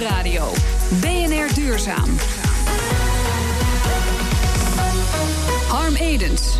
Nieuwsradio. BNR Duurzaam. Harm Edens.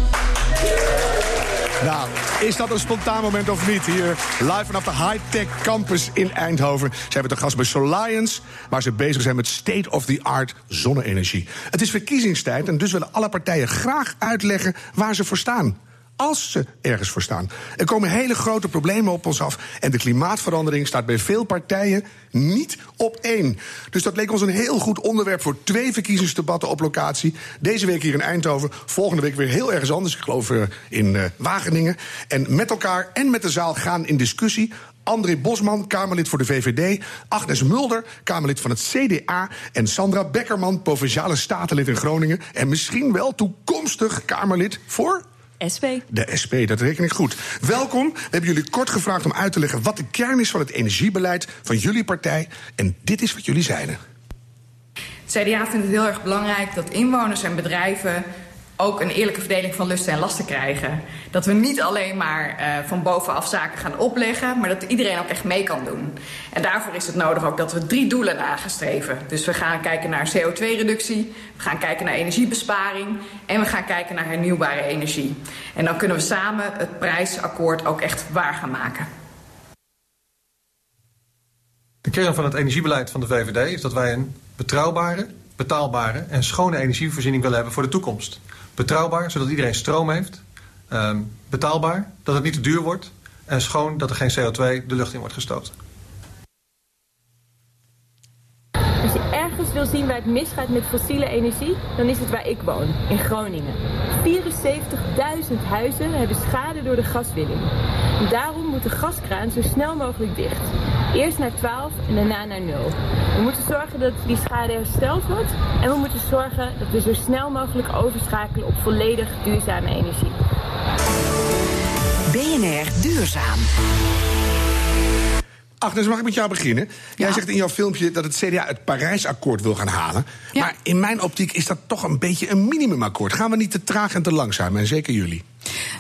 Nou, is dat een spontaan moment of niet? Hier live vanaf de high-tech campus in Eindhoven. Ze hebben de gast bij Soliance, waar ze bezig zijn met state-of-the-art zonne-energie. Het is verkiezingstijd en dus willen alle partijen graag uitleggen waar ze voor staan als ze ergens voor staan. Er komen hele grote problemen op ons af. En de klimaatverandering staat bij veel partijen niet op één. Dus dat leek ons een heel goed onderwerp voor twee verkiezingsdebatten op locatie. Deze week hier in Eindhoven. Volgende week weer heel ergens anders. Ik geloof uh, in uh, Wageningen. En met elkaar en met de zaal gaan in discussie. André Bosman, Kamerlid voor de VVD. Agnes Mulder, Kamerlid van het CDA. En Sandra Beckerman, Provinciale Statenlid in Groningen. En misschien wel toekomstig Kamerlid voor SP. De SP, dat reken ik goed. Welkom. We hebben jullie kort gevraagd om uit te leggen wat de kern is van het energiebeleid van jullie partij. En dit is wat jullie zeiden. Het CDA vindt het heel erg belangrijk dat inwoners en bedrijven ook een eerlijke verdeling van lusten en lasten krijgen. Dat we niet alleen maar uh, van bovenaf zaken gaan opleggen, maar dat iedereen ook echt mee kan doen. En daarvoor is het nodig ook dat we drie doelen nagestreven. Dus we gaan kijken naar CO2-reductie, we gaan kijken naar energiebesparing en we gaan kijken naar hernieuwbare energie. En dan kunnen we samen het prijsakkoord ook echt waar gaan maken. De kern van het energiebeleid van de VVD is dat wij een betrouwbare, betaalbare en schone energievoorziening willen hebben voor de toekomst. Betrouwbaar, zodat iedereen stroom heeft. Um, betaalbaar, dat het niet te duur wordt. En schoon, dat er geen CO2 de lucht in wordt gestoten. Als wil zien waar het misgaat met fossiele energie, dan is het waar ik woon, in Groningen. 74.000 huizen hebben schade door de gaswinning. Daarom moet de gaskraan zo snel mogelijk dicht. Eerst naar 12 en daarna naar 0. We moeten zorgen dat die schade hersteld wordt. En we moeten zorgen dat we zo snel mogelijk overschakelen op volledig duurzame energie. BNR Duurzaam. Agnes, mag ik met jou beginnen? Jij ja. zegt in jouw filmpje dat het CDA het Parijsakkoord wil gaan halen. Ja. Maar in mijn optiek is dat toch een beetje een minimumakkoord. Gaan we niet te traag en te langzaam, en zeker jullie?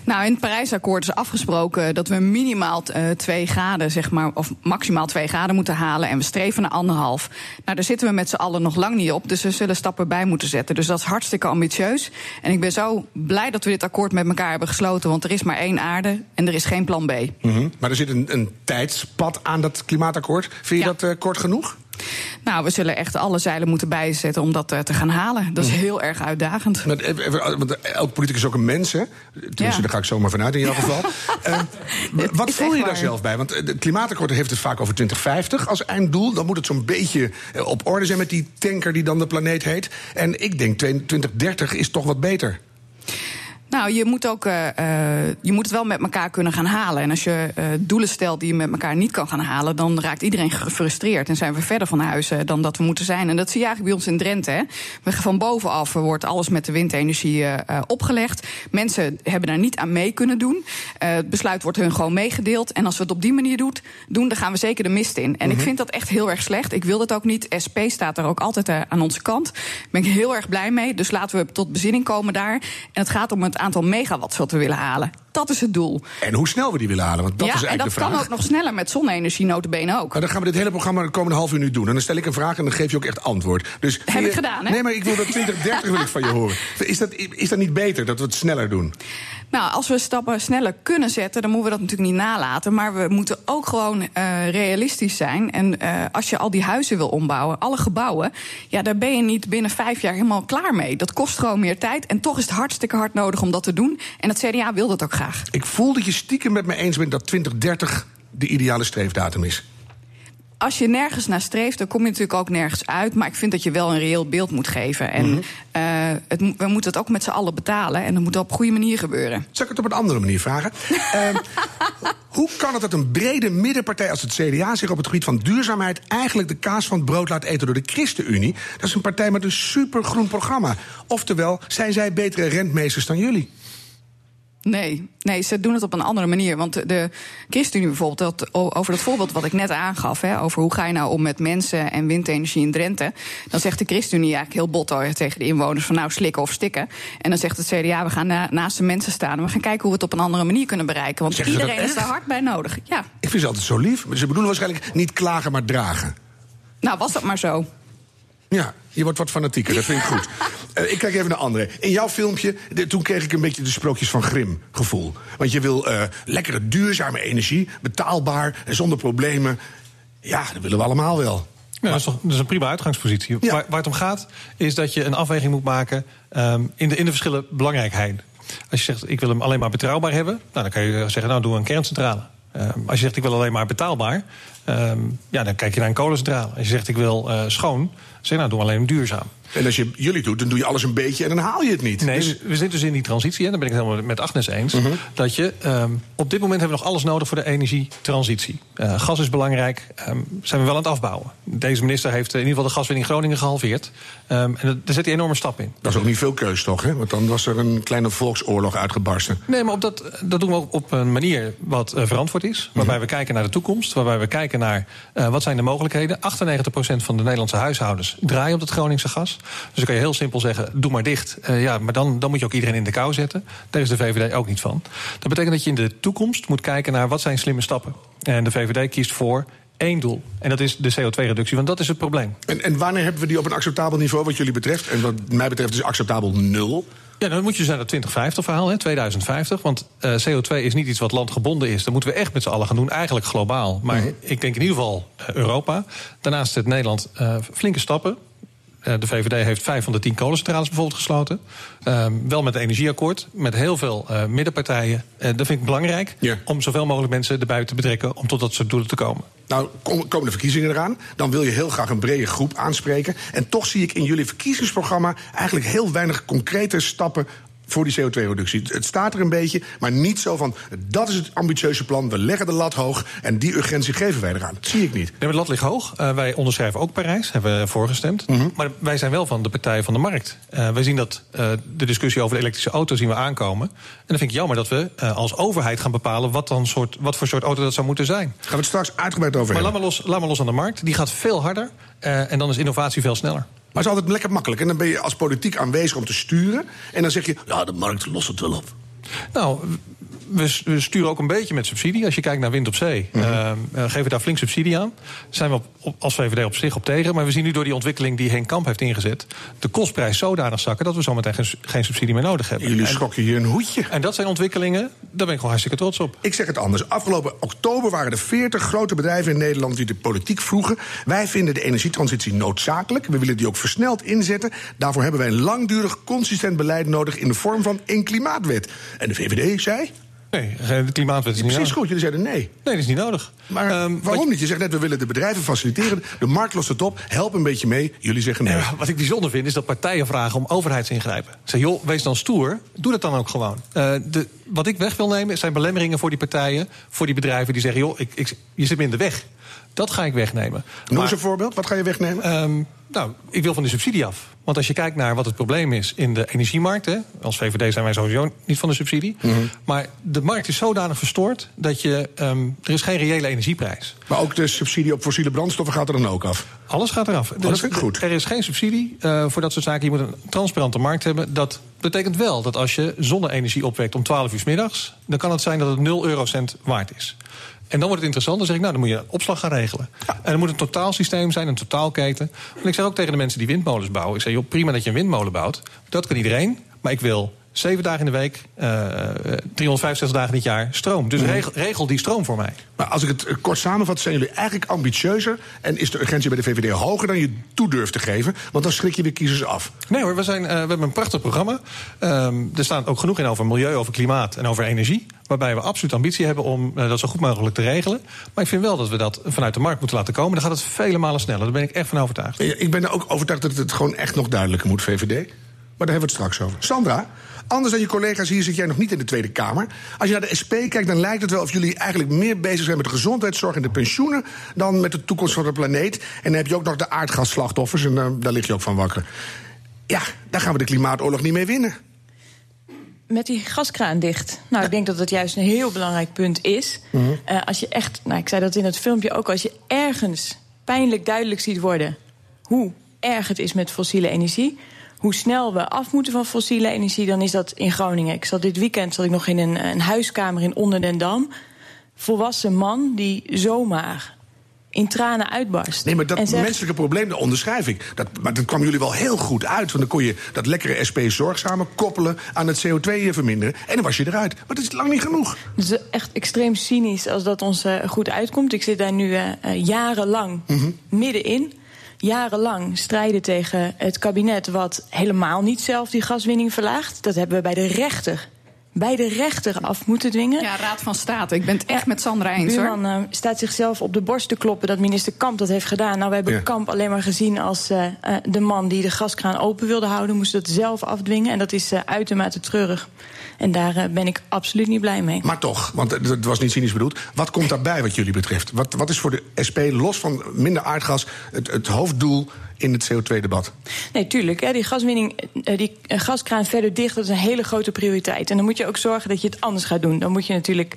Nou, in het Parijsakkoord is afgesproken dat we minimaal uh, twee graden, zeg maar, of maximaal twee graden moeten halen. En we streven naar anderhalf. Nou, daar zitten we met z'n allen nog lang niet op. Dus we zullen stappen bij moeten zetten. Dus dat is hartstikke ambitieus. En ik ben zo blij dat we dit akkoord met elkaar hebben gesloten. Want er is maar één aarde en er is geen plan B. Mm -hmm. Maar er zit een, een tijdspad aan dat klimaatakkoord. Vind je ja. dat uh, kort genoeg? Nou, we zullen echt alle zeilen moeten bijzetten om dat uh, te gaan halen. Dat is heel erg uitdagend. Want elk politicus is ook een mens, hè? Tenminste, ja. daar ga ik zomaar vanuit in jouw geval. uh, wat voel je daar zelf bij? Want het klimaatakkoord heeft het vaak over 2050 als einddoel. Dan moet het zo'n beetje op orde zijn met die tanker die dan de planeet heet. En ik denk 2030 is toch wat beter. Nou, je moet, ook, uh, je moet het wel met elkaar kunnen gaan halen. En als je uh, doelen stelt die je met elkaar niet kan gaan halen, dan raakt iedereen gefrustreerd. En zijn we verder van huis dan dat we moeten zijn. En dat zie je eigenlijk bij ons in Drenthe. Hè. We van bovenaf wordt alles met de windenergie opgelegd. Mensen hebben daar niet aan mee kunnen doen. het besluit wordt hun gewoon meegedeeld. En als we het op die manier doet, doen, dan gaan we zeker de mist in. En mm -hmm. ik vind dat echt heel erg slecht. Ik wil dat ook niet. SP staat er ook altijd aan onze kant. Daar ben ik heel erg blij mee. Dus laten we tot bezinning komen daar. En het gaat om het aantal megawatts wat we willen halen. Dat is het doel. En hoe snel we die willen halen, want dat ja, is eigenlijk de vraag. en dat kan ook nog sneller met zonne-energie, notabene ook. Maar dan gaan we dit hele programma de komende half uur nu doen. En dan stel ik een vraag en dan geef je ook echt antwoord. Dus Heb je, ik gedaan, hè? Nee, maar ik wil dat 2030 wil ik van je horen. Is dat, is dat niet beter, dat we het sneller doen? Nou, als we stappen sneller kunnen zetten, dan moeten we dat natuurlijk niet nalaten. Maar we moeten ook gewoon uh, realistisch zijn. En uh, als je al die huizen wil ombouwen, alle gebouwen, ja, daar ben je niet binnen vijf jaar helemaal klaar mee. Dat kost gewoon meer tijd. En toch is het hartstikke hard nodig om dat te doen. En het CDA wil dat ook graag. Ik voel dat je stiekem met me eens bent dat 2030 de ideale streefdatum is als je nergens naar streeft, dan kom je natuurlijk ook nergens uit. Maar ik vind dat je wel een reëel beeld moet geven. En mm -hmm. uh, het, we moeten het ook met z'n allen betalen. En dat moet op een goede manier gebeuren. Zal ik het op een andere manier vragen? uh, hoe kan het dat een brede middenpartij als het CDA zich op het gebied van duurzaamheid eigenlijk de kaas van het brood laat eten door de ChristenUnie? Dat is een partij met een supergroen programma. Oftewel, zijn zij betere rentmeesters dan jullie? Nee, nee, ze doen het op een andere manier. Want de ChristenUnie bijvoorbeeld, dat, over dat voorbeeld wat ik net aangaf, hè, over hoe ga je nou om met mensen en windenergie in Drenthe, dan zegt de ChristenUnie eigenlijk heel bot tegen de inwoners van nou slikken of stikken. En dan zegt het CDA, we gaan na, naast de mensen staan en we gaan kijken hoe we het op een andere manier kunnen bereiken. Want iedereen is daar hard bij nodig. Ja. Ik vind ze altijd zo lief. Ze bedoelen waarschijnlijk niet klagen, maar dragen. Nou, was dat maar zo. Ja, je wordt wat fanatieker, dat vind ik goed. Uh, ik kijk even naar André. In jouw filmpje, de, toen kreeg ik een beetje de sprookjes van Grim gevoel. Want je wil uh, lekkere, duurzame energie, betaalbaar en zonder problemen. Ja, dat willen we allemaal wel. Ja, dat, is toch, dat is een prima uitgangspositie. Ja. Waar, waar, het om gaat, is dat je een afweging moet maken um, in, de, in de verschillen belangrijkheid. Als je zegt, ik wil hem alleen maar betrouwbaar hebben, nou, dan kan je zeggen, nou, doe een kerncentrale. Uh, als je zegt, ik wil alleen maar betaalbaar, um, ja, dan kijk je naar een kolencentrale. Als je zegt, ik wil uh, schoon, zeg nou, doe alleen duurzaam. En als je jullie doet, dan doe je alles een beetje en dan haal je het niet. Nee, dus... we zitten dus in die transitie, en daar ben ik het helemaal met Agnes eens. Uh -huh. Dat je, um, op dit moment hebben we nog alles nodig voor de energietransitie. Uh, gas is belangrijk, um, zijn we wel aan het afbouwen. Deze minister heeft in ieder geval de gaswinning in Groningen gehalveerd. Um, en daar zet hij enorme stap in. Dat is ook niet veel keus toch, hè? Want dan was er een kleine volksoorlog uitgebarsten. Nee, maar op dat, dat doen we op een manier wat verantwoord is. Waarbij uh -huh. we kijken naar de toekomst, waarbij we kijken naar uh, wat zijn de mogelijkheden. 98% van de Nederlandse huishoudens draaien op het Groningse gas. Dus dan kan je heel simpel zeggen, doe maar dicht. Uh, ja, maar dan, dan moet je ook iedereen in de kou zetten. Daar is de VVD ook niet van. Dat betekent dat je in de toekomst moet kijken naar wat zijn slimme stappen. En de VVD kiest voor één doel. En dat is de CO2-reductie, want dat is het probleem. En, en wanneer hebben we die op een acceptabel niveau wat jullie betreft? En wat mij betreft is acceptabel nul. Ja, dan moet je dus naar dat 2050-verhaal, hè, 2050. Want uh, CO2 is niet iets wat landgebonden is. Dat moeten we echt met z'n allen gaan doen, eigenlijk globaal. Maar mm -hmm. ik denk in ieder geval uh, Europa. Daarnaast zet Nederland uh, flinke stappen. Uh, de VVD heeft vijf van de tien kolencentrales bijvoorbeeld gesloten. Uh, wel met een energieakkoord, met heel veel uh, middenpartijen. Uh, dat vind ik belangrijk, om zoveel mogelijk mensen erbij te betrekken... om tot dat soort doelen te komen. Nou, komen de verkiezingen eraan. Dan wil je heel graag een brede groep aanspreken. En toch zie ik in jullie verkiezingsprogramma... eigenlijk heel weinig concrete stappen voor die CO2-reductie. Het staat er een beetje, maar niet zo van... dat is het ambitieuze plan, we leggen de lat hoog... en die urgentie geven wij eraan. Dat zie ik niet. Nee, de lat ligt hoog. Uh, wij onderschrijven ook Parijs, hebben we voorgestemd. Mm -hmm. Maar wij zijn wel van de partij van de markt. Uh, wij zien dat uh, de discussie over de elektrische auto zien we aankomen. En dan vind ik jammer dat we als overheid gaan bepalen... Wat, dan soort, wat voor soort auto dat zou moeten zijn. Gaan we het straks uitgebreid over maar hebben. Maar laat maar, los, laat maar los aan de markt. Die gaat veel harder en dan is innovatie veel sneller. Maar het is altijd lekker makkelijk. En dan ben je als politiek aanwezig om te sturen. En dan zeg je, ja, de markt lost het wel op. Nou, we, we, sturen ook een beetje met subsidie. Als je kijkt naar wind op zee, mm -hmm. uh, geven we daar flink subsidie aan. Daar zijn we op, op, als VVD op zich op tegen. Maar we zien nu door die ontwikkeling die Henk Kamp heeft ingezet... de kostprijs zodanig zakken dat we zometeen geen, geen subsidie meer nodig hebben. Jullie schrokken hier een hoedje. En dat zijn ontwikkelingen, daar ben ik gewoon hartstikke trots op. Ik zeg het anders. Afgelopen oktober waren er 40 grote bedrijven in Nederland... die de politiek vroegen. Wij vinden de energietransitie noodzakelijk. We willen die ook versneld inzetten. Daarvoor hebben wij een langdurig, consistent beleid nodig... in de vorm van een klimaatwet. En de VVD zei... Nee, de klimaatwet is niet Precies nodig. goed, jullie zeiden nee. Nee, dat is niet nodig. Maar um, waarom niet? Je zegt net, we willen de bedrijven faciliteren. De markt lost het op, help een beetje mee. Jullie zeggen nee. Ja, wat ik bijzonder vind, is dat partijen vragen om overheidsingrijpen. Zeg, joh, wees dan stoer, doe dat dan ook gewoon. Uh, de, wat ik weg wil nemen, zijn belemmeringen voor die partijen... voor die bedrijven die zeggen, joh, ik, ik, je zit me in de weg. Dat ga ik wegnemen. Noem eens een voorbeeld, wat ga je wegnemen? Um, nou, ik wil van de subsidie af. Want als je kijkt naar wat het probleem is in de energiemarkt... Hè, als VVD zijn wij sowieso niet van de subsidie... Mm -hmm. maar de markt is zodanig verstoord dat je... Um, er is geen reële energieprijs. Maar ook de subsidie op fossiele brandstoffen gaat er dan ook af? Alles gaat eraf. Oh, dat ik goed. Er is geen subsidie uh, voor dat soort zaken. Je moet een transparante markt hebben. Dat betekent wel dat als je zonne-energie opwekt om 12 uur s middags... dan kan het zijn dat het 0 eurocent waard is. En dan wordt het interessant. Dan zeg ik, nou, dan moet je opslag gaan regelen. Ja. En dan moet een totaalsysteem zijn, een totaalketen. En ik zeg ook tegen de mensen die windmolens bouwen... ik zeg, joh, prima dat je een windmolen bouwt. Dat kan iedereen. Maar ik wil zeven dagen in de week, uh, 365 dagen in het jaar stroom. Dus regel, regel, die stroom voor mij. Maar als ik het kort samenvat, zijn jullie eigenlijk ambitieuzer... en is de urgentie bij de VVD hoger dan je toe durft te geven? Want dan schrik je weer kiezers af. Nee hoor, we, zijn, uh, we hebben een prachtig programma. Um, er staat ook genoeg in over milieu, over klimaat en over energie. Waarbij we absoluut ambitie hebben om uh, dat zo goed mogelijk te regelen. Maar ik vind wel dat we dat vanuit de markt moeten laten komen. Dan gaat het vele malen sneller. Daar ben ik echt van overtuigd. Ik ben ook overtuigd dat het gewoon echt nog duidelijker moet, VVD. Maar daar hebben we het straks over. Sandra, anders dan je collega's hier zit jij nog niet in de Tweede Kamer. Als je naar de SP kijkt, dan lijkt het wel of jullie eigenlijk meer bezig zijn met de gezondheidszorg en de pensioenen dan met de toekomst van de planeet. En dan heb je ook nog de aardgasslachtoffers en uh, daar lig je ook van wakker. Ja, daar gaan we de klimaatoorlog niet mee winnen. Met die gaskraan dicht. Nou, ik denk dat dat juist een heel belangrijk punt is. Mm -hmm. uh, als je echt, nou, ik zei dat in het filmpje ook, als je ergens pijnlijk duidelijk ziet worden hoe erg het is met fossiele energie hoe snel we af moeten van fossiele energie, dan is dat in Groningen. Ik zat dit weekend zat ik nog in een, een huiskamer in Onderdendam. Volwassen man die zomaar in tranen uitbarst. Nee, maar dat zegt- menselijke probleem, dat onderschrijf ik. Dat, maar dat kwam jullie wel heel goed uit. Want dan kon je dat lekkere SP zorgzamer koppelen aan het CO2 verminderen. En dan was je eruit. Maar dat is lang niet genoeg. Het is echt extreem cynisch als dat ons eh, goed uitkomt. Ik zit daar nu eh, eh, jarenlang middenin. Jarenlang strijden tegen het kabinet wat helemaal niet zelf die gaswinning verlaagt. Dat hebben we bij de rechter, bij de rechter af moeten dwingen. Ja, Raad van State. Ik ben het echt met Sandra eens hoor. Buurman eh, staat zichzelf op de borst te kloppen dat minister Kamp dat heeft gedaan. Nou, we hebben Ja. Kamp alleen maar gezien als eh, eh, de man die de gaskraan open wilde houden. Moest dat zelf afdwingen. En dat is eh, uitermate treurig. En daar eh, ben ik absoluut niet blij mee. Maar toch, want het was niet cynisch bedoeld. Wat komt daarbij wat jullie betreft? Wat, wat is voor de SP, los van minder aardgas, het, het hoofddoel in het CO2-debat? Nee, tuurlijk. Hè, die gaswinning, eh, die eh, gaskraan verder dicht, dat is een hele grote prioriteit. En dan moet je ook zorgen dat je het anders gaat doen. Dan moet je natuurlijk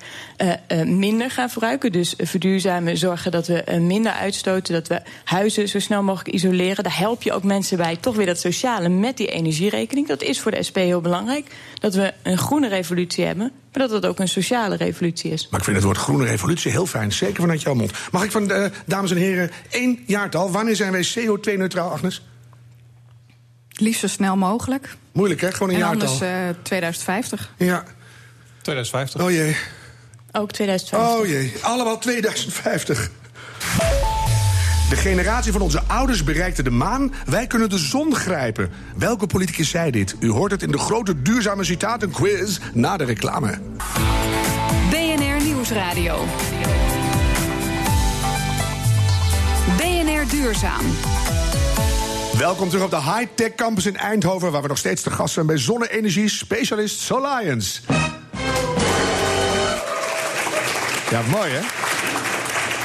minder gaan verbruiken. Dus verduurzamen, zorgen dat we minder uitstoten, dat we huizen zo snel mogelijk isoleren. Daar help je ook mensen bij. Toch weer dat sociale met die energierekening. Dat is voor de SP heel belangrijk. Dat we een groene revolutie hebben, maar dat het ook een sociale revolutie is. Maar ik vind het woord groene revolutie heel fijn. Zeker vanuit jouw mond. Mag ik van de dames en heren één jaartal? Wanneer zijn wij CO2-neutraal, Agnes? Liefst zo snel mogelijk. Moeilijk, hè? Gewoon een En jaartal. anders eh 2050. Ja. 2050. Oh jee. Ook 2050. Oh jee. Allemaal 2050. De generatie van onze ouders bereikte de maan. Wij kunnen de zon grijpen. Welke politicus zei dit? U hoort het in de grote duurzame citatenquiz na de reclame. BNR Nieuwsradio. BNR Duurzaam. Welkom terug op de High-Tech Campus in Eindhoven... waar we nog steeds te gast zijn bij zonne-energie-specialist Soliance. Ja, mooi hè?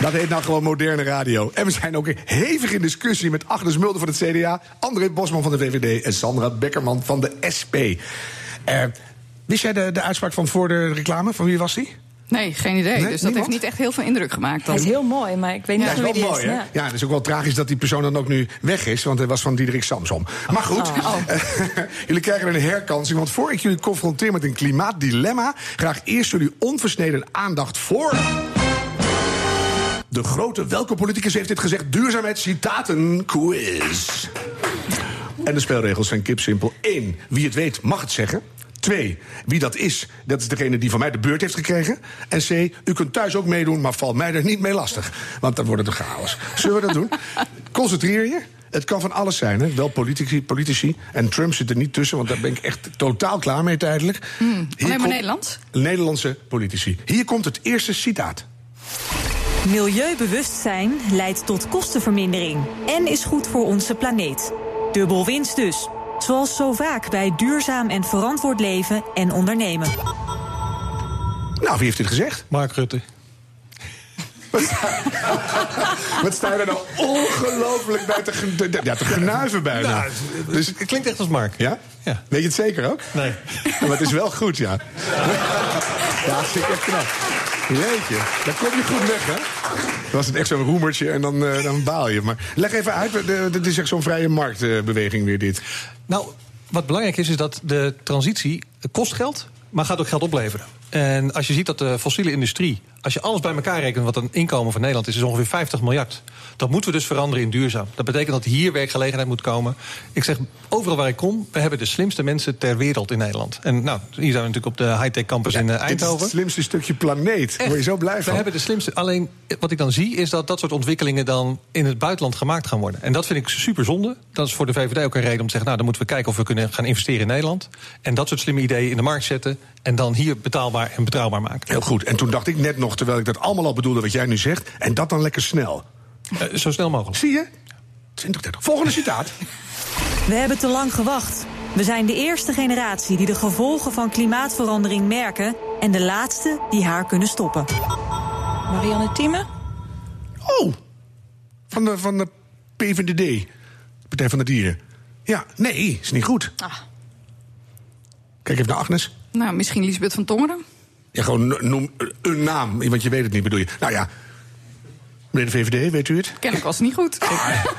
Dat heet nou gewoon moderne radio. En we zijn ook hevig in discussie met Agnes Mulder van het CDA... André Bosman van de VVD en Sandra Bekkerman van de SP. Eh, wist jij de, de uitspraak van voor de reclame? Van wie was die? Nee, geen idee. Nee, dus dat niemand? heeft niet echt heel veel indruk gemaakt. Dan. Hij is heel mooi, maar ik weet niet Ja, dat wie is die wel mooi, is. hè? Ja. Ja, het is ook wel tragisch dat die persoon dan ook nu weg is, want hij was van Diederik Samsom. Maar goed, eh, jullie krijgen een herkansing, want voor ik jullie confronteer met een klimaatdilemma, graag eerst jullie onversneden aandacht voor. De grote welke politicus heeft dit gezegd? Duurzaamheid citaten quiz. En de spelregels zijn kipsimpel. 1. Wie het weet mag het zeggen. 2. Wie dat is, dat is degene die van mij de beurt heeft gekregen. En C. U kunt thuis ook meedoen, maar val mij er niet mee lastig. Want dan wordt het een chaos. Zullen we dat doen? Concentreer je. Het kan van alles zijn, hè? wel politici, politici. En Trump zit er niet tussen, want daar ben ik echt totaal klaar mee tijdelijk. Alleen maar Nederlands? Nederlandse politici. Hier komt het eerste citaat. Milieubewustzijn leidt tot kostenvermindering en is goed voor onze planeet. Dubbel winst dus. Zoals zo vaak bij duurzaam en verantwoord leven en ondernemen. Nou, wie heeft dit gezegd? Mark Rutte. Wat sta je er nou ongelooflijk bij te, ja, te genuiven bijna. Nou, dus, Het klinkt echt als Mark. ja? Ja. Weet je het zeker ook? Nee. Maar het is wel goed, ja. Ja, dat vind ik echt knap. Jeetje, daar kom je goed weg, hè? Dan was echt zo'n roemertje en dan, eh, dan baal je. Maar leg even uit, dit is echt zo'n vrije marktbeweging weer dit. Nou, wat belangrijk is, is dat de transitie kost geld, maar gaat ook geld opleveren. En als je ziet dat de fossiele industrie, als je alles bij elkaar rekent, wat een inkomen van Nederland is, is ongeveer 50 miljard. Dat moeten we dus veranderen in duurzaam. Dat betekent dat hier werkgelegenheid moet komen. Ik zeg, overal waar ik kom, we hebben de slimste mensen ter wereld in Nederland. En nou, hier zijn we natuurlijk op de high-tech campus in eh, Dit is Eindhoven. het slimste stukje planeet. Echt. word je zo blij van. We hebben de slimste. Alleen wat ik dan zie is dat dat soort ontwikkelingen dan in het buitenland gemaakt gaan worden. En dat vind ik super zonde. Dat is voor de VVD ook een reden om te zeggen: nou, dan moeten we kijken of we kunnen gaan investeren in Nederland. En dat soort slimme ideeën in de markt zetten. En dan hier betaalbaar en betrouwbaar maken. Heel goed. En toen dacht ik net nog, terwijl ik dat allemaal al bedoelde wat jij nu zegt... en dat dan lekker snel. Eh, zo snel mogelijk. Zie je? 20, 30. Volgende citaat. We hebben te lang gewacht. We zijn de eerste generatie die de gevolgen van klimaatverandering merken en de laatste die haar kunnen stoppen. Marianne Thieme? Oh, van de, van de PVDD. Partij van de Dieren. Ja, nee, is niet goed. Ah. Kijk even naar Agnes. Nou, misschien Lisbeth van Tongeren. Ja, gewoon no- noem een naam, want je weet het niet, bedoel je. Nou ja, Meneer de VVD, weet u het? Kennelijk was het niet goed.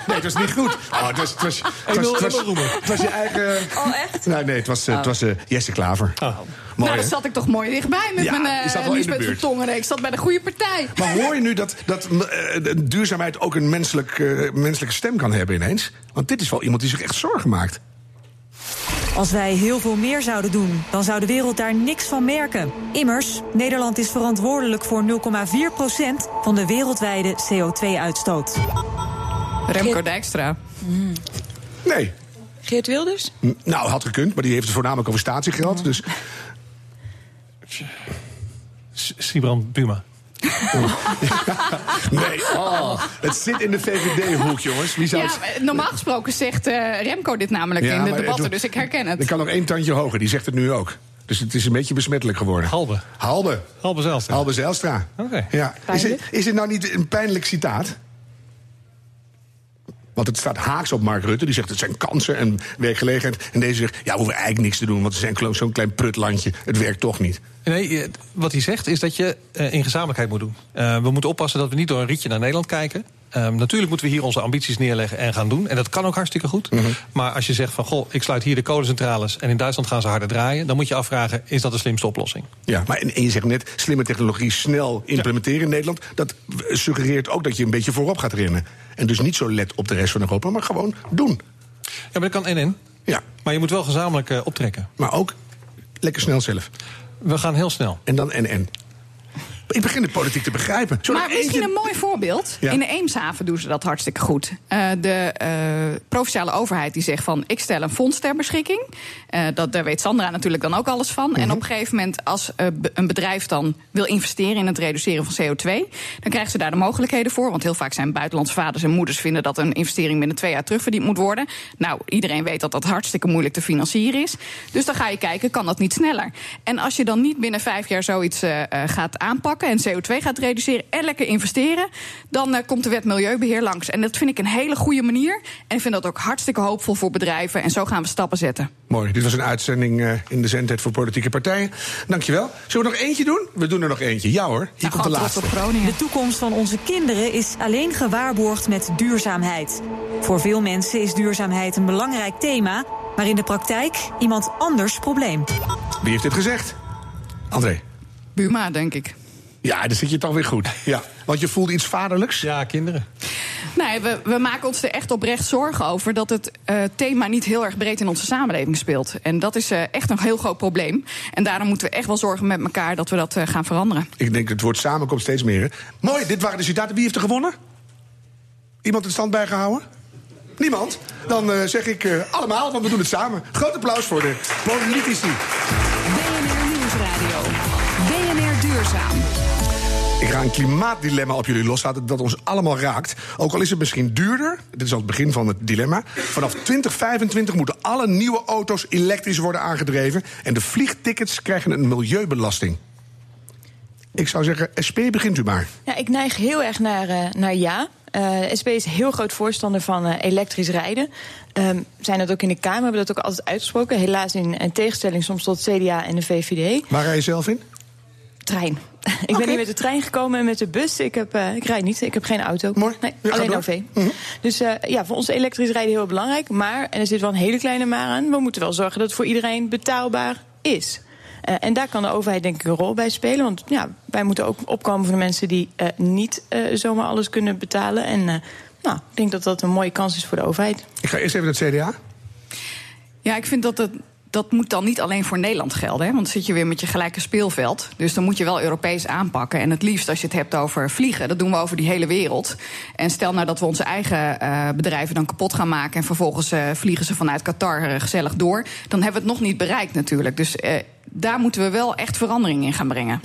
Nee, het was niet goed. Oh, het, was, het, was, het, was, het, was, het was je eigen... Oh, echt? Nee, nee het was, eh, het was eh, Jesse Klaver. Mooi, nou, dan zat ik toch mooi dichtbij met Ja, mijn je zat uh, Lisbeth buurt. Vertongen. Ik zat bij de goede partij. Maar hoor je nu dat, dat eh, duurzaamheid ook een menselijk, eh, menselijke stem kan hebben ineens? Want dit is wel iemand die zich echt zorgen maakt. Als wij heel veel meer zouden doen, dan zou de wereld daar niks van merken. Immers, Nederland is verantwoordelijk voor 0,4% van de wereldwijde CO2-uitstoot. Remco Dijkstra. Nee. Geert Wilders? N- Nou, had gekund, maar die heeft het voornamelijk over statiegeld. Dus S- Sibrand Buma. nee, oh, het zit in de VVD-hoek, jongens. Wie zou Ja, het... normaal gesproken zegt eh, Remco dit namelijk Ja, in de maar debatten, het- dus ik herken het. Er kan nog één tandje hoger, die zegt het nu ook. Dus het is een beetje besmettelijk geworden. Halbe. Halbe. Halbe Zijlstra. Halbe Zijlstra. Oké. Ja. Is, het, is het nou niet een pijnlijk citaat? Want het staat haaks op Mark Rutte. Die zegt het zijn kansen en werkgelegenheid. En deze zegt, ja, we hoeven eigenlijk niks te doen... want we zijn zo'n klein prutlandje. Het werkt toch niet. Nee, eh, wat hij zegt is dat je eh, in gezamenlijkheid moet doen. Eh, we moeten oppassen dat we niet door een rietje naar Nederland kijken. Ehm, natuurlijk moeten we hier onze ambities neerleggen en gaan doen. En dat kan ook hartstikke goed. Maar als je zegt van, goh, ik sluit hier de kolencentrales... en in Duitsland gaan ze harder draaien... dan moet je afvragen, is dat de slimste oplossing? Ja, maar en, en je zegt net, slimme technologie snel implementeren in Nederland. Dat suggereert ook dat je een beetje voorop gaat rennen. En dus niet zo let op de rest van Europa, maar gewoon doen. Ja, maar dat kan en en. Ja, Maar je moet wel gezamenlijk eh, optrekken. maar ook lekker snel zelf. We gaan heel snel. En dan en en. Ik begin de politiek te begrijpen. Maar misschien een mooi voorbeeld. Ja. In de Eemshaven doen ze dat hartstikke goed. Eh, de eh, provinciale overheid die zegt van... ik stel een fonds ter beschikking. Eh, dat, daar weet Sandra natuurlijk dan ook alles van. Mhm. En op een gegeven moment als een bedrijf dan wil investeren... in het reduceren van CO2, dan krijgen ze daar de mogelijkheden voor. Want heel vaak zijn buitenlandse vaders en moeders... vinden dat een investering binnen twee jaar terugverdiend moet worden. Nou, iedereen weet dat dat hartstikke moeilijk te financieren is. Dus dan ga je kijken, kan dat niet sneller? En als je dan niet binnen vijf jaar zoiets gaat aanpakken... en CO2 gaat reduceren en lekker investeren... dan eh, komt de wet Milieubeheer langs. En dat vind ik een hele goede manier. En ik vind dat ook hartstikke hoopvol voor bedrijven. En zo gaan we stappen zetten. Mooi, dit was een uitzending eh, in de zendtijd voor politieke partijen. Dankjewel. Zullen we nog eentje doen? We doen er nog eentje. Ja hoor, hier Nou, komt de laatste. De toekomst van onze kinderen is alleen gewaarborgd met duurzaamheid. Voor veel mensen is duurzaamheid een belangrijk thema, maar in de praktijk iemand anders probleem. Wie heeft dit gezegd? André. Buma, denk ik. Ja, dan zit je toch weer goed. Ja, want je voelt iets vaderlijks. Ja, kinderen. Nee, we, we maken ons er echt oprecht zorgen over dat het eh, thema niet heel erg breed in onze samenleving speelt. En dat is eh, echt een heel groot probleem. En daarom moeten we echt wel zorgen met elkaar dat we dat eh, gaan veranderen. Ik denk het woord samen komt steeds meer. hè. Mooi, dit waren de citaten. Wie heeft er gewonnen? Iemand het stand bijgehouden? Niemand? Dan eh, zeg ik eh, allemaal, want we doen het samen. Groot applaus voor de politici. Duurzaam. Ik ga een klimaatdilemma op jullie loslaten dat ons allemaal raakt. Ook al is het misschien duurder, dit is al het begin van het dilemma. Vanaf 2025 moeten alle nieuwe auto's elektrisch worden aangedreven. En de vliegtickets krijgen een milieubelasting. Ik zou zeggen, SP, begint u maar. Ja, ik neig heel erg naar, eh, naar ja. Eh SP is heel groot voorstander van eh, elektrisch rijden. Ehm zijn dat ook in de Kamer, hebben dat ook altijd uitgesproken. Helaas in, in tegenstelling soms tot CDA en de VVD. Waar rij je zelf in? Trein. ik ben niet met de trein gekomen en met de bus. Ik, heb, eh, ik rijd niet, ik heb geen auto. Mooi. Nee, alleen. OV. Mhm. Dus eh, ja, voor ons elektrisch rijden heel belangrijk. Maar, en er zit wel een hele kleine maar aan... we moeten wel zorgen dat het voor iedereen betaalbaar is. Eh, en daar kan de overheid denk ik een rol bij spelen. Want ja, wij moeten ook opkomen voor de mensen die eh, niet eh, zomaar alles kunnen betalen. En eh, nou, ik denk dat dat een mooie kans is voor de overheid. Ik ga eerst even naar het CDA. Ja, ik vind dat het. Dat moet dan niet alleen voor Nederland gelden. Hè? Want dan zit je weer met je gelijke speelveld. Dus dan moet je wel Europees aanpakken. En het liefst als je het hebt over vliegen. Dat doen we over die hele wereld. En stel nou dat we onze eigen eh, bedrijven dan kapot gaan maken. En vervolgens eh, vliegen ze vanuit Qatar eh, gezellig door. Dan hebben we het nog niet bereikt natuurlijk. Dus daar moeten we wel echt verandering in gaan brengen.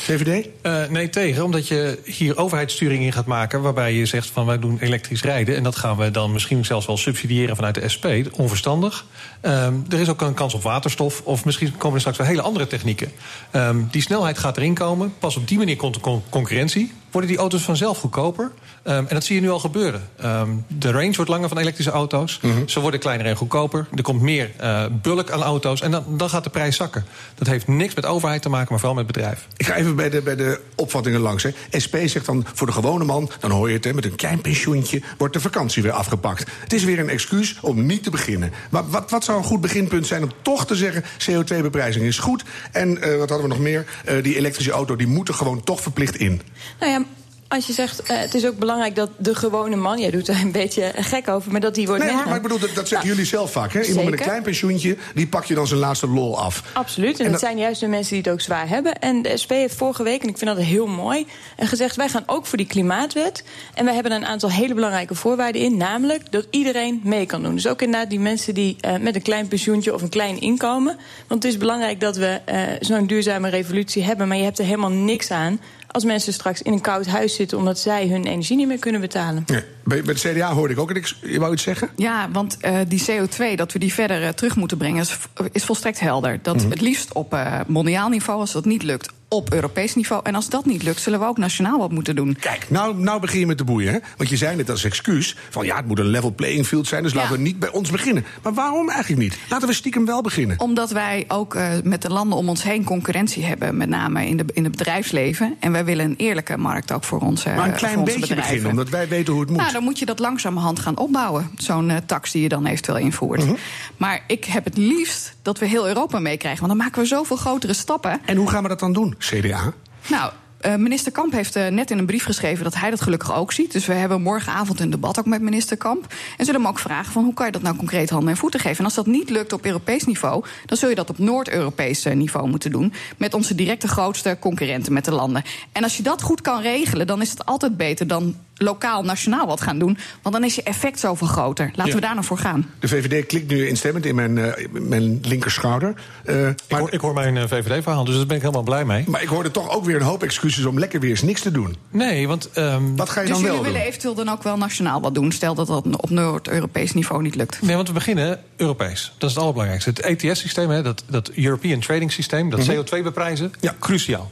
VVD? Eh, nee, tegen. Omdat je hier overheidssturing in gaat maken... waarbij je zegt van wij doen elektrisch rijden... en dat gaan we dan misschien zelfs wel subsidiëren vanuit de SP. Onverstandig. Ehm, er is ook een kans op waterstof. Of misschien komen er straks wel hele andere technieken. Ehm, die snelheid gaat erin komen. Pas op die manier komt de con- concurrentie. Worden die auto's vanzelf goedkoper. Ehm, en dat zie je nu al gebeuren. Ehm, de range wordt langer van elektrische auto's. Mhm. Ze worden kleiner en goedkoper. Er komt meer eh, bulk aan auto's. En dan, dan gaat de prijs zakken. Dat heeft niks met overheid te maken, maar vooral met bedrijf. Ik ga even bij de, bij de opvattingen langs. Hè. SP zegt dan voor de gewone man, dan hoor je het, hè, met een klein pensioentje wordt de vakantie weer afgepakt. Het is weer een excuus om niet te beginnen. Maar wat, wat zou een goed beginpunt zijn om toch te zeggen: CO2-beprijzing is goed. En eh, wat hadden we nog meer? Eh, die elektrische auto die moet er gewoon toch verplicht in. Nou ja, als je zegt, eh, het is ook belangrijk dat de gewone man... jij doet er een beetje gek over, maar dat die wordt Nee, maar, ik bedoel, dat, dat zeggen Nou, jullie zelf vaak. Hè? Iemand met een klein pensioentje, die pak je dan zijn laatste lol af. Absoluut, en, En dat dat- zijn juist de mensen die het ook zwaar hebben. En de SP heeft vorige week, en ik vind dat heel mooi... en gezegd, wij gaan ook voor die klimaatwet. En wij hebben een aantal hele belangrijke voorwaarden in. Namelijk dat iedereen mee kan doen. Dus ook inderdaad die mensen die eh, met een klein pensioentje of een klein inkomen. Want het is belangrijk dat we eh, zo'n duurzame revolutie hebben... maar je hebt er helemaal niks aan als mensen straks in een koud huis zitten... omdat zij hun energie niet meer kunnen betalen. Bij, bij het CDA hoorde ik ook niks. Je wou iets zeggen? Ja, want eh, die CO2, dat we die verder eh, terug moeten brengen, is, is volstrekt helder. Dat Mhm. het liefst op eh, mondiaal niveau, als dat niet lukt, op Europees niveau. En als dat niet lukt, zullen we ook nationaal wat moeten doen. Kijk, nou, nou begin je met de boeien. Hè? Want je zei net als excuus van ja, het moet een level playing field zijn, dus Ja. laten we niet bij ons beginnen. Maar waarom eigenlijk niet? Laten we stiekem wel beginnen. Omdat wij ook met de landen om ons heen concurrentie hebben, met name in, de, in het bedrijfsleven. En wij willen een eerlijke markt ook voor onze, Maar een klein beetje beginnen, omdat wij weten hoe het moet. Nou, dan moet je dat langzamerhand gaan opbouwen. Zo'n eh, tax die je dan eventueel invoert. Mhm. Maar ik heb het liefst dat we heel Europa meekrijgen. Want dan maken we zoveel grotere stappen. En hoe gaan we dat dan doen, CDA? Nou, eh, minister Kamp heeft eh, net in een brief geschreven dat hij dat gelukkig ook ziet. Dus we hebben morgenavond een debat ook met minister Kamp. En zullen hem ook vragen van hoe kan je dat nou concreet handen en voeten geven. En als dat niet lukt op Europees niveau, dan zul je dat op Noord-Europees niveau moeten doen. Met onze directe grootste concurrenten met de landen. En als je dat goed kan regelen, dan is het altijd beter dan lokaal, nationaal wat gaan doen. Want dan is je effect zoveel groter. Laten Ja. we daar nou voor gaan. De VVD klikt nu instemmend in mijn, eh, mijn linkerschouder. Eh, Ik maar, hoor, ik hoor mijn eh, VVD-verhaal, dus daar ben ik helemaal blij mee. maar ik hoorde toch ook weer een hoop excuses om lekker weer eens niks te doen. Nee, want ehm, Wat ga je Dus dan jullie wel doen? willen eventueel dan ook wel nationaal wat doen. Stel dat dat op Noord-Europees niveau niet lukt. Nee, want we beginnen Europees. Dat is het allerbelangrijkste. Het ETS-systeem, hè, dat, dat European Trading Systeem, dat CO2 beprijzen, Ja. cruciaal.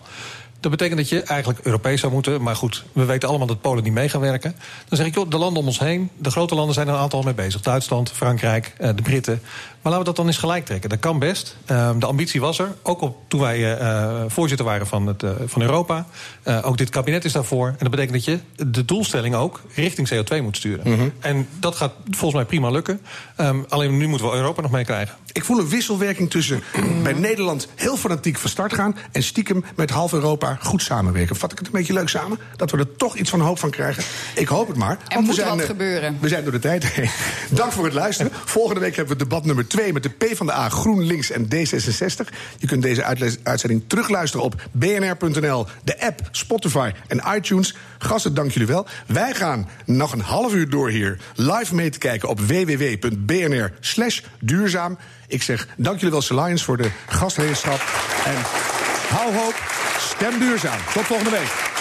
Dat betekent dat je eigenlijk Europees zou moeten. Maar goed, we weten allemaal dat Polen niet mee gaan werken. Dan zeg ik, joh, de landen om ons heen, de grote landen zijn er een aantal al mee bezig. Duitsland, Frankrijk, eh, de Britten. Maar laten we dat dan eens gelijk trekken. Dat kan best. Ehm, de ambitie was er. Ook op, toen wij eh, voorzitter waren van, het, eh, van Europa. Eh, ook dit kabinet is daarvoor. En dat betekent dat je de doelstelling ook richting CO2 moet sturen. En dat gaat volgens mij prima lukken. Ehm, alleen nu moeten we Europa nog mee krijgen. Ik voel een wisselwerking tussen bij Nederland heel fanatiek van start gaan... en stiekem met half Europa goed samenwerken. Vat ik het een beetje leuk samen? Dat we er toch iets van hoop van krijgen? Ik hoop het maar. want moet we zijn, wat gebeuren. We zijn door de tijd heen. Dank voor het luisteren. Volgende week hebben we debat nummer 2 met de PvdA, GroenLinks en D66. Je kunt deze uitzending terugluisteren op bnr.nl, de app, Spotify en iTunes. Gasten, dank jullie wel. Wij gaan nog een half uur door hier live mee te kijken op www.bnr duurzaam. Ik zeg dank jullie wel, Salians, voor de gastheerschap. En hou hoop, stem duurzaam. Tot volgende week.